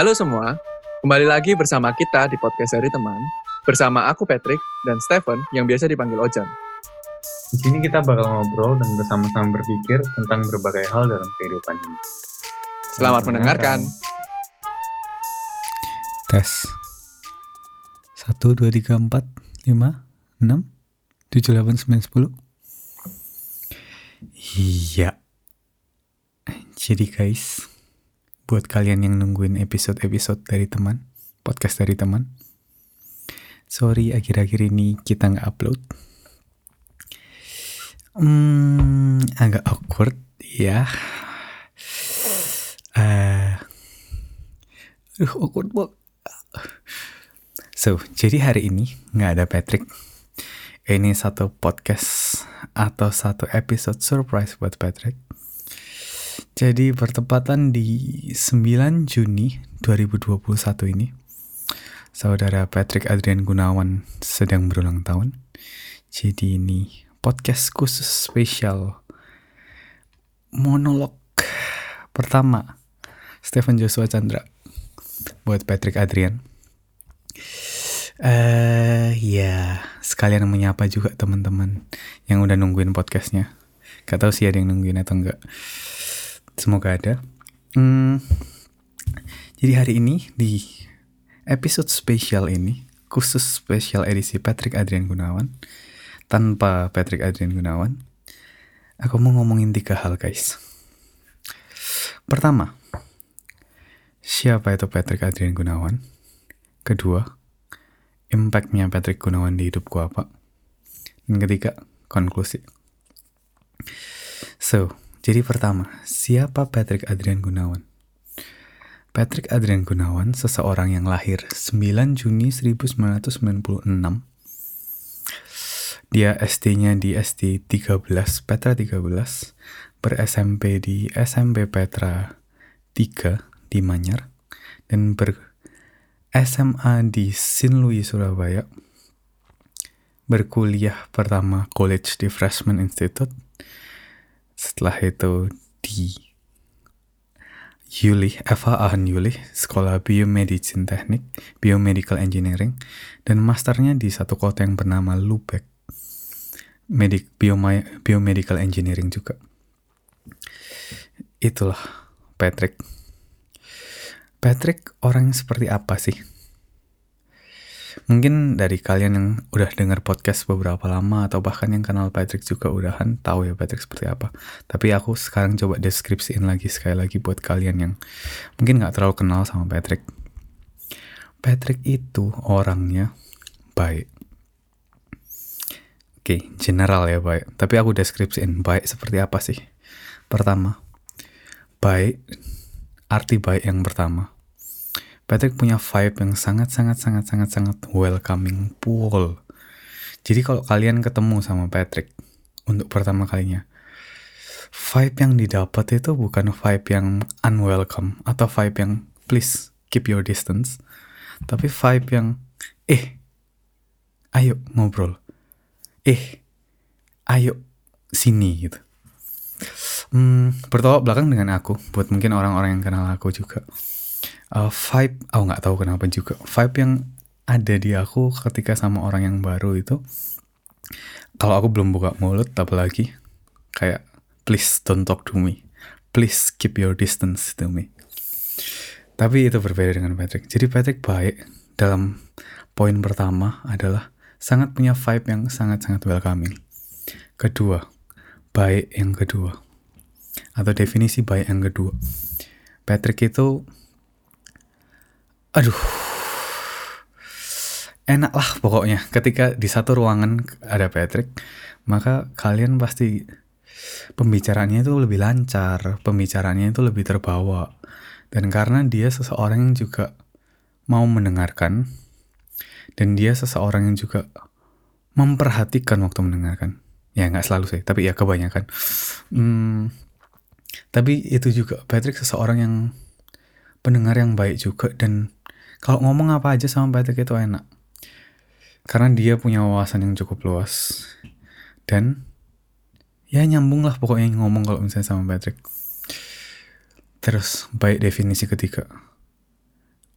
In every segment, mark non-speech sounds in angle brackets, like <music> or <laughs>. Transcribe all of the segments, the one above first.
Halo semua, kembali lagi bersama kita di podcast dari teman. Bersama aku Patrick dan Stephen yang biasa dipanggil Ojan. Di sini kita bakal ngobrol dan bersama-sama berpikir tentang berbagai hal dalam kehidupan ini. Selamat mendengarkan. Tes. 1, 2, 3, 4, 5, 6, 7, 8, 9, 10. Iya. Jadi guys, buat kalian yang nungguin episode-episode dari teman, podcast dari teman, sorry akhir-akhir ini kita nggak upload. Hmm, agak awkward ya. Eh, aduh awkward banget. So, jadi hari ini nggak ada Patrick. Ini satu podcast atau satu episode surprise buat Patrick. Jadi bertepatan di 9 Juni 2021 ini, saudara Patrick Adrian Gunawan sedang berulang tahun. Jadi ini podcast khusus spesial monolog pertama Stephen Joshua Chandra buat Patrick Adrian. Eh ya, sekalian menyapa juga teman-teman yang udah nungguin podcastnya. Gak tahu sih ada yang nungguin atau enggak. Semoga ada. Hmm, jadi hari ini di episode spesial ini, khusus spesial edisi Patrick Adrian Gunawan, tanpa Patrick Adrian Gunawan, aku mau ngomongin tiga hal guys. Pertama, siapa itu Patrick Adrian Gunawan? Kedua, impactnya Patrick Gunawan di hidupku apa? Dan ketiga, konklusi. So, jadi pertama, siapa Patrick Adrian Gunawan? Patrick Adrian Gunawan seseorang yang lahir 9 Juni 1996. Dia SD-nya di SD 13, Petra 13, ber-SMP di SMP Petra 3 di Manyar, dan ber SMA di St. Louis, Surabaya, berkuliah pertama college di Freshman Institute, setelah itu di Yuli, FH Ahan Yuli, Sekolah Biomedicine Teknik, Biomedical Engineering, dan masternya di satu kota yang bernama Lubek, Medik, Biomedical Engineering juga. Itulah Patrick. Patrick orang seperti apa sih? Mungkin dari kalian yang udah dengar podcast beberapa lama atau bahkan yang kenal Patrick juga udahan tahu ya Patrick seperti apa. Tapi aku sekarang coba deskripsiin lagi sekali lagi buat kalian yang mungkin nggak terlalu kenal sama Patrick. Patrick itu orangnya baik. Oke, general ya baik. Tapi aku deskripsiin baik seperti apa sih. Pertama, baik arti baik yang pertama Patrick punya vibe yang sangat sangat sangat sangat sangat welcoming pool. Jadi kalau kalian ketemu sama Patrick untuk pertama kalinya, vibe yang didapat itu bukan vibe yang unwelcome atau vibe yang please keep your distance, tapi vibe yang eh ayo ngobrol, eh ayo sini gitu. Hmm, bertolak belakang dengan aku buat mungkin orang-orang yang kenal aku juga uh, vibe aku oh, nggak tahu kenapa juga. Vibe yang ada di aku ketika sama orang yang baru itu kalau aku belum buka mulut apalagi kayak please don't talk to me. Please keep your distance to me. Tapi itu berbeda dengan Patrick. Jadi Patrick baik dalam poin pertama adalah sangat punya vibe yang sangat-sangat welcoming. Kedua baik yang kedua. Atau definisi baik yang kedua. Patrick itu aduh. Enak lah pokoknya. Ketika di satu ruangan ada Patrick maka kalian pasti pembicaraannya itu lebih lancar pembicaraannya itu lebih terbawa. Dan karena dia seseorang yang juga mau mendengarkan dan dia seseorang yang juga memperhatikan waktu mendengarkan. Ya nggak selalu sih tapi ya kebanyakan. Hmm, tapi itu juga Patrick seseorang yang pendengar yang baik juga dan kalau ngomong apa aja sama Patrick itu enak karena dia punya wawasan yang cukup luas dan ya nyambung lah pokoknya ngomong kalau misalnya sama Patrick terus baik definisi ketiga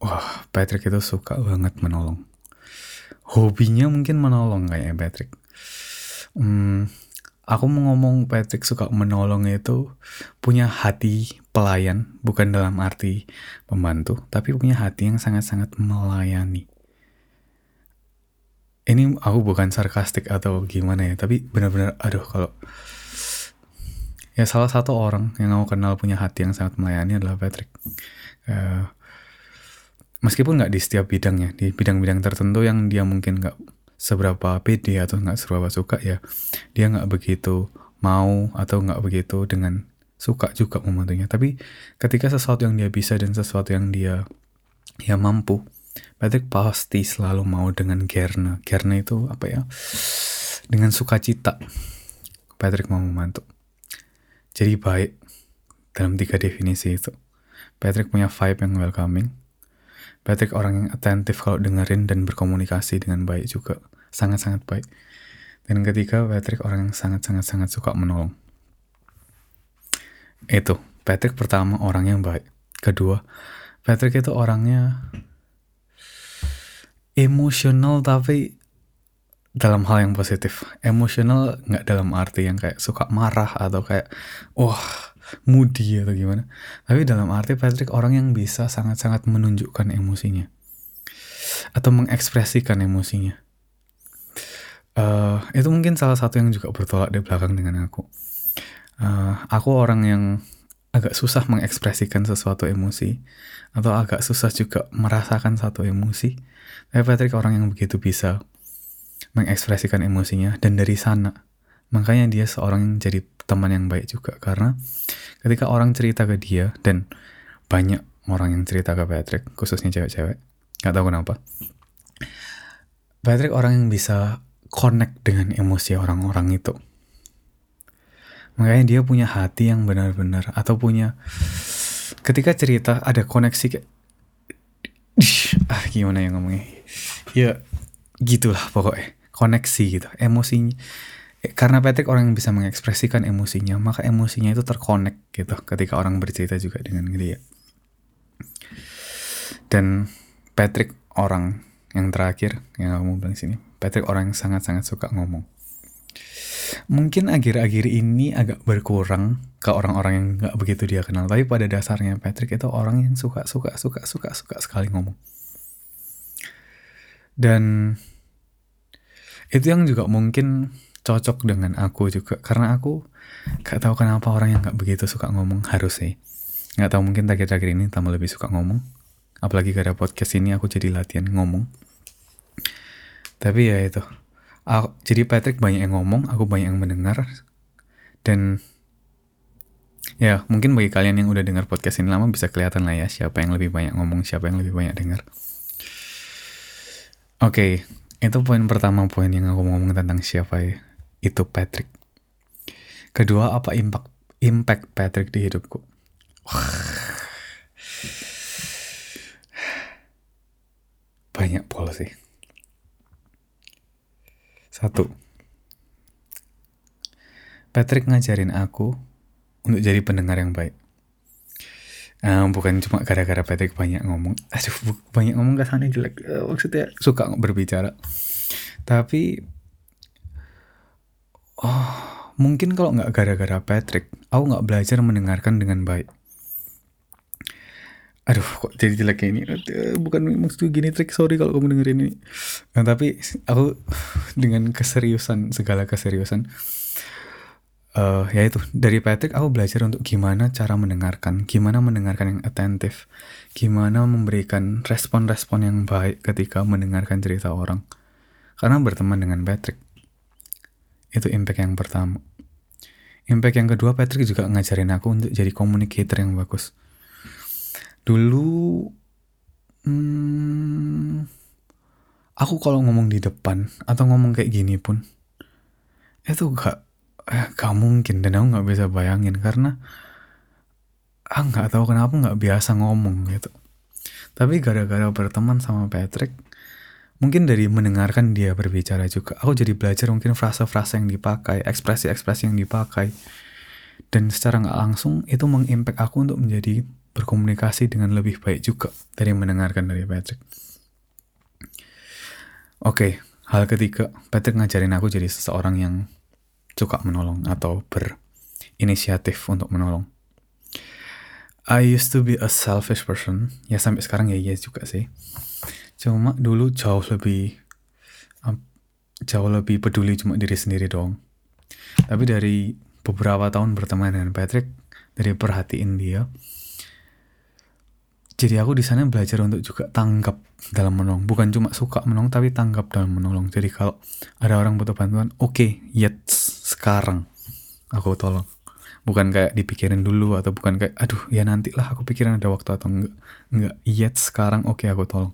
wah Patrick itu suka banget menolong. Hobinya mungkin menolong kayaknya Patrick. Hmm, aku mau ngomong Patrick suka menolong itu punya hati pelayan, bukan dalam arti pembantu, tapi punya hati yang sangat-sangat melayani. Ini aku bukan sarkastik atau gimana ya, tapi benar-benar aduh kalau ya salah satu orang yang aku kenal punya hati yang sangat melayani adalah Patrick. Uh, meskipun nggak di setiap bidangnya, di bidang-bidang tertentu yang dia mungkin nggak seberapa pede atau nggak seberapa suka ya, dia nggak begitu mau atau nggak begitu dengan suka juga membantunya. Tapi ketika sesuatu yang dia bisa dan sesuatu yang dia ya mampu, Patrick pasti selalu mau dengan Gerne. Gerne itu apa ya? Dengan sukacita. Patrick mau membantu. Jadi baik dalam tiga definisi itu. Patrick punya vibe yang welcoming. Patrick orang yang atentif kalau dengerin dan berkomunikasi dengan baik juga. Sangat-sangat baik. Dan ketiga, Patrick orang yang sangat-sangat-sangat suka menolong. Itu, Patrick pertama orang yang baik. Kedua, Patrick itu orangnya emosional tapi dalam hal yang positif. Emosional nggak dalam arti yang kayak suka marah atau kayak wah moody atau gimana. Tapi dalam arti Patrick orang yang bisa sangat-sangat menunjukkan emosinya atau mengekspresikan emosinya. Uh, itu mungkin salah satu yang juga bertolak di belakang dengan aku uh, aku orang yang agak susah mengekspresikan sesuatu emosi atau agak susah juga merasakan satu emosi. Tapi Patrick orang yang begitu bisa mengekspresikan emosinya dan dari sana makanya dia seorang yang jadi teman yang baik juga karena ketika orang cerita ke dia dan banyak orang yang cerita ke Patrick khususnya cewek-cewek nggak tahu kenapa Patrick orang yang bisa connect dengan emosi orang-orang itu. Makanya dia punya hati yang benar-benar atau punya ketika cerita ada koneksi kayak ah gimana yang ngomongnya? Ya gitulah pokoknya koneksi gitu. Emosinya eh, karena Patrick orang yang bisa mengekspresikan emosinya maka emosinya itu terkonek gitu ketika orang bercerita juga dengan dia. Dan Patrick orang yang terakhir yang kamu bilang sini Patrick orang yang sangat-sangat suka ngomong. Mungkin akhir-akhir ini agak berkurang ke orang-orang yang nggak begitu dia kenal tapi pada dasarnya Patrick itu orang yang suka suka suka suka suka sekali ngomong. Dan itu yang juga mungkin cocok dengan aku juga karena aku gak tahu kenapa orang yang nggak begitu suka ngomong harus sih. Nggak tahu mungkin terakhir-terakhir ini tambah lebih suka ngomong. Apalagi gara podcast ini aku jadi latihan ngomong tapi ya itu aku, jadi Patrick banyak yang ngomong, aku banyak yang mendengar, dan ya mungkin bagi kalian yang udah dengar podcast ini lama bisa kelihatan lah ya siapa yang lebih banyak ngomong, siapa yang lebih banyak dengar. Oke, okay, itu poin pertama poin yang aku mau ngomong tentang siapa ya, itu Patrick. Kedua, apa impact impact Patrick di hidupku? <sighs> Banyak pola sih. Satu, Patrick ngajarin aku untuk jadi pendengar yang baik. Um, bukan cuma gara-gara Patrick banyak ngomong, <laughs> aduh banyak ngomong kesannya jelek, uh, maksudnya suka berbicara. Tapi, oh mungkin kalau nggak gara-gara Patrick, aku nggak belajar mendengarkan dengan baik aduh kok jadi jelek ini? Bukan maksud gini trik. Sorry kalau kamu dengerin ini. Nah, tapi aku dengan keseriusan segala keseriusan uh, ya itu. Dari Patrick aku belajar untuk gimana cara mendengarkan gimana mendengarkan yang atentif gimana memberikan respon-respon yang baik ketika mendengarkan cerita orang. Karena berteman dengan Patrick itu impact yang pertama. Impact yang kedua Patrick juga ngajarin aku untuk jadi communicator yang bagus dulu hmm, aku kalau ngomong di depan atau ngomong kayak gini pun itu gak eh, gak mungkin dan aku nggak bisa bayangin karena ah nggak tahu kenapa nggak biasa ngomong gitu. Tapi gara-gara berteman sama Patrick mungkin dari mendengarkan dia berbicara juga aku jadi belajar mungkin frasa-frasa yang dipakai ekspresi-ekspresi yang dipakai. Dan secara nggak langsung itu mengimpact aku untuk menjadi berkomunikasi dengan lebih baik juga dari mendengarkan dari Patrick. Oke, hal ketiga, Patrick ngajarin aku jadi seseorang yang suka menolong atau berinisiatif untuk menolong. I used to be a selfish person. Ya sampai sekarang ya iya juga sih. Cuma dulu jauh lebih jauh lebih peduli cuma diri sendiri dong. Tapi dari beberapa tahun berteman dengan Patrick, dari perhatiin dia, jadi aku di sana belajar untuk juga tanggap dalam menolong. Bukan cuma suka menolong, tapi tanggap dalam menolong. Jadi kalau ada orang butuh bantuan, oke, okay, yet sekarang. Aku tolong. Bukan kayak dipikirin dulu atau bukan kayak aduh ya nanti lah aku pikirin ada waktu atau enggak enggak yet sekarang. Oke okay, aku tolong.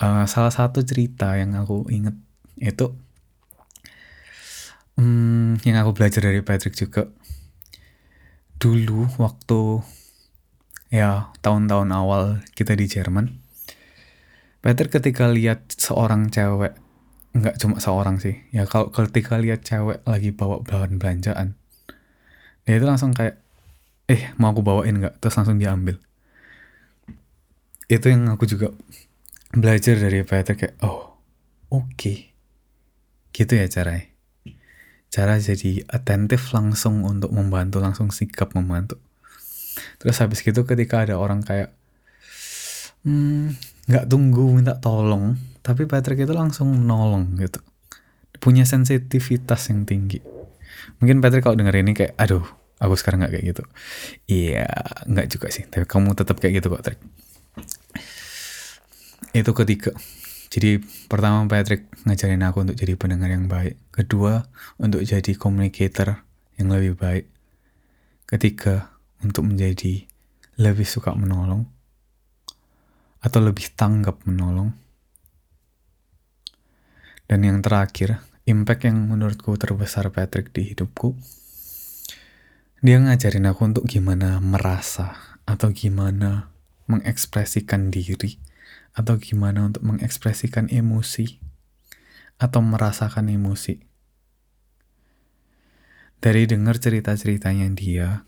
Uh, salah satu cerita yang aku inget itu um, yang aku belajar dari Patrick juga. Dulu waktu ya tahun-tahun awal kita di Jerman. Patrick ketika lihat seorang cewek nggak cuma seorang sih. Ya kalau ketika lihat cewek lagi bawa bahan belanjaan ya itu langsung kayak eh mau aku bawain nggak? Terus langsung diambil. Itu yang aku juga belajar dari Peter kayak oh oke. Okay. gitu ya caranya. Cara jadi atentif langsung untuk membantu langsung sikap membantu terus habis gitu ketika ada orang kayak hmm, nggak hmm, tunggu minta tolong. Tapi Patrick itu langsung menolong gitu. Punya sensitivitas yang tinggi. Mungkin Patrick kalau denger ini kayak aduh aku sekarang nggak kayak gitu. Iya nggak juga sih. Tapi kamu tetap kayak gitu kok Patrick. Itu ketiga. Jadi pertama Patrick ngajarin aku untuk jadi pendengar yang baik. Kedua untuk jadi communicator yang lebih baik. Ketiga untuk menjadi lebih suka menolong atau lebih tanggap menolong dan yang terakhir impact yang menurutku terbesar Patrick di hidupku dia ngajarin aku untuk gimana merasa atau gimana mengekspresikan diri atau gimana untuk mengekspresikan emosi atau merasakan emosi. Dari dengar cerita-ceritanya dia,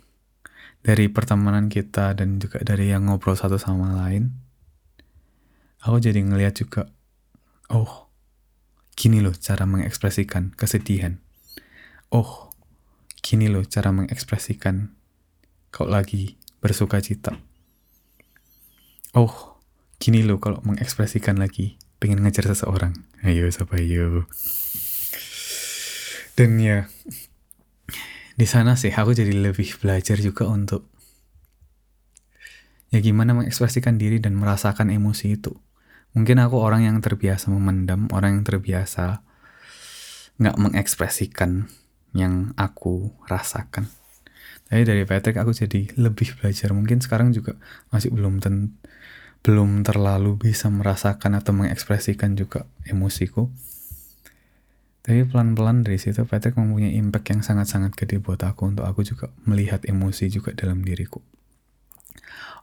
dari pertemanan kita dan juga dari yang ngobrol satu sama lain, aku jadi ngeliat juga, oh, gini loh cara mengekspresikan kesedihan. Oh, Gini loh cara mengekspresikan kau lagi bersuka cita. Oh, gini loh kalau mengekspresikan lagi pengen ngejar seseorang. Ayo, siapa ayo. Dan ya, di sana sih aku jadi lebih belajar juga untuk ya gimana mengekspresikan diri dan merasakan emosi itu. Mungkin aku orang yang terbiasa memendam, orang yang terbiasa nggak mengekspresikan yang aku rasakan. Tapi dari Patrick aku jadi lebih belajar. Mungkin sekarang juga masih belum ten belum terlalu bisa merasakan atau mengekspresikan juga emosiku. Tapi pelan-pelan dari situ Patrick mempunyai impact yang sangat-sangat gede buat aku untuk aku juga melihat emosi juga dalam diriku.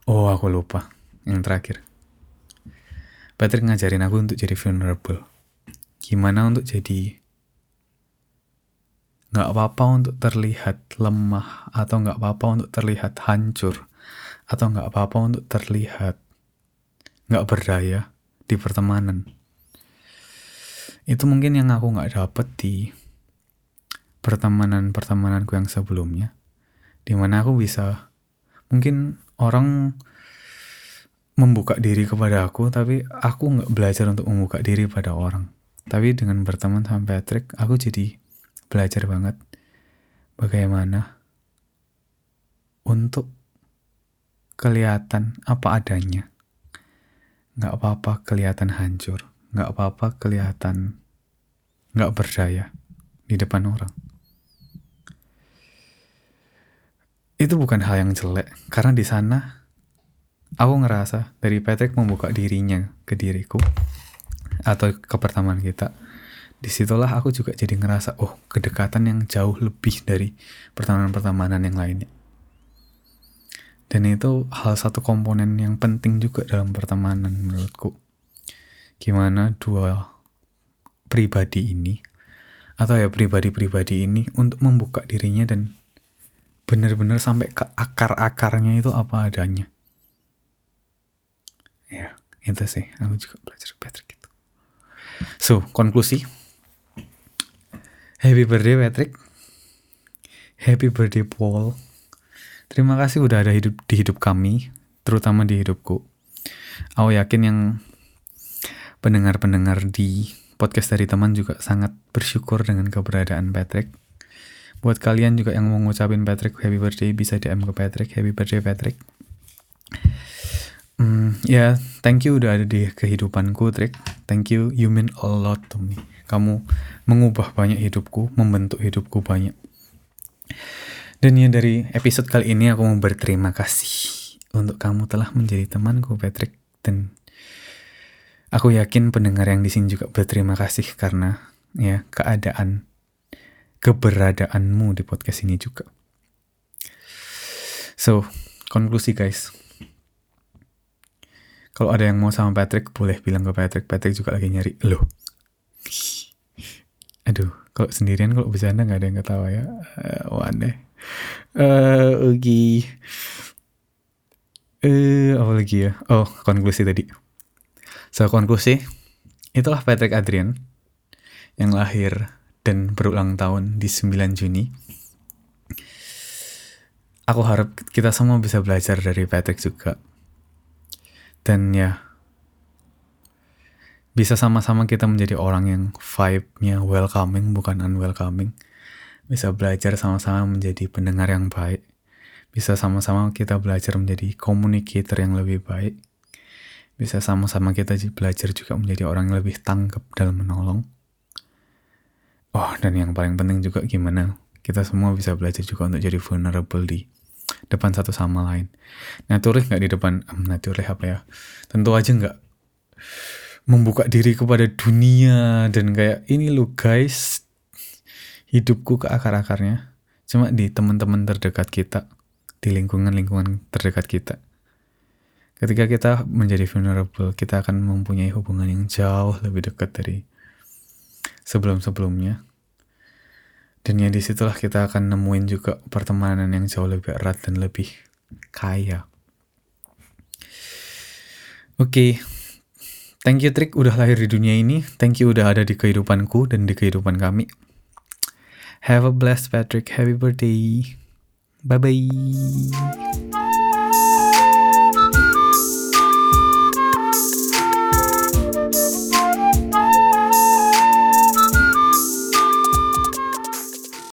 Oh, aku lupa. Yang terakhir. Patrick ngajarin aku untuk jadi vulnerable. Gimana untuk jadi nggak apa-apa untuk terlihat lemah atau nggak apa-apa untuk terlihat hancur atau nggak apa-apa untuk terlihat nggak berdaya di pertemanan itu mungkin yang aku nggak dapet di pertemanan pertemananku yang sebelumnya. Di mana aku bisa mungkin orang membuka diri kepada aku tapi aku nggak belajar untuk membuka diri pada orang. Tapi dengan berteman sama Patrick aku jadi belajar banget bagaimana untuk kelihatan apa adanya. Nggak apa-apa kelihatan hancur, nggak apa-apa kelihatan. Nggak berdaya di depan orang. Itu bukan hal yang jelek, karena di sana aku ngerasa dari Patrick membuka dirinya ke diriku atau ke pertemanan kita. Di situlah aku juga jadi ngerasa oh kedekatan yang jauh lebih dari pertemanan-pertemanan yang lainnya. Dan itu hal satu komponen yang penting juga dalam pertemanan menurutku gimana dua pribadi ini atau ya pribadi-pribadi ini untuk membuka dirinya dan bener-bener sampai ke akar-akarnya itu apa adanya. Ya, itu sih. Aku juga belajar Patrick gitu. So, konklusi. Happy birthday Patrick. Happy birthday Paul. Terima kasih udah ada hidup di hidup kami, terutama di hidupku. Aku yakin yang pendengar-pendengar di podcast dari teman juga sangat bersyukur dengan keberadaan Patrick. Buat kalian juga yang mau ngucapin Patrick happy birthday bisa DM ke Patrick happy birthday Patrick. Hmm, ya, yeah, thank you udah ada di kehidupanku, Trick. Thank you, you mean a lot to me. Kamu mengubah banyak hidupku, membentuk hidupku banyak. Dan ya dari episode kali ini aku mau berterima kasih untuk kamu telah menjadi temanku, Patrick. Dan aku yakin pendengar yang di sini juga berterima kasih karena ya keadaan keberadaanmu di podcast ini juga. So, konklusi guys kalau ada yang mau sama Patrick, boleh bilang ke Patrick. Patrick juga lagi nyari lo. Aduh, kalau sendirian kalau bercanda nggak ada yang ketawa ya. Uh, aneh. Uh, Oke. Okay. Uh, apa lagi ya? Oh, konklusi tadi. So, konklusi. Itulah Patrick Adrian yang lahir dan berulang tahun di 9 Juni. Aku harap kita semua bisa belajar dari Patrick juga dan ya bisa sama-sama kita menjadi orang yang vibe-nya welcoming bukan unwelcoming bisa belajar sama-sama menjadi pendengar yang baik bisa sama-sama kita belajar menjadi communicator yang lebih baik bisa sama-sama kita belajar juga menjadi orang yang lebih tangkap dalam menolong oh dan yang paling penting juga gimana kita semua bisa belajar juga untuk jadi vulnerable di depan satu sama lain. Naturih nggak di depan, um, naturih apa ya? Tentu aja nggak membuka diri kepada dunia dan kayak ini lo guys hidupku ke akar-akarnya cuma di teman-teman terdekat kita di lingkungan-lingkungan terdekat kita ketika kita menjadi vulnerable kita akan mempunyai hubungan yang jauh lebih dekat dari sebelum-sebelumnya dan ya di situlah kita akan nemuin juga pertemanan yang jauh lebih erat dan lebih kaya. Oke, okay. thank you Trik udah lahir di dunia ini. Thank you udah ada di kehidupanku dan di kehidupan kami. Have a blessed Patrick. Happy birthday. Bye bye.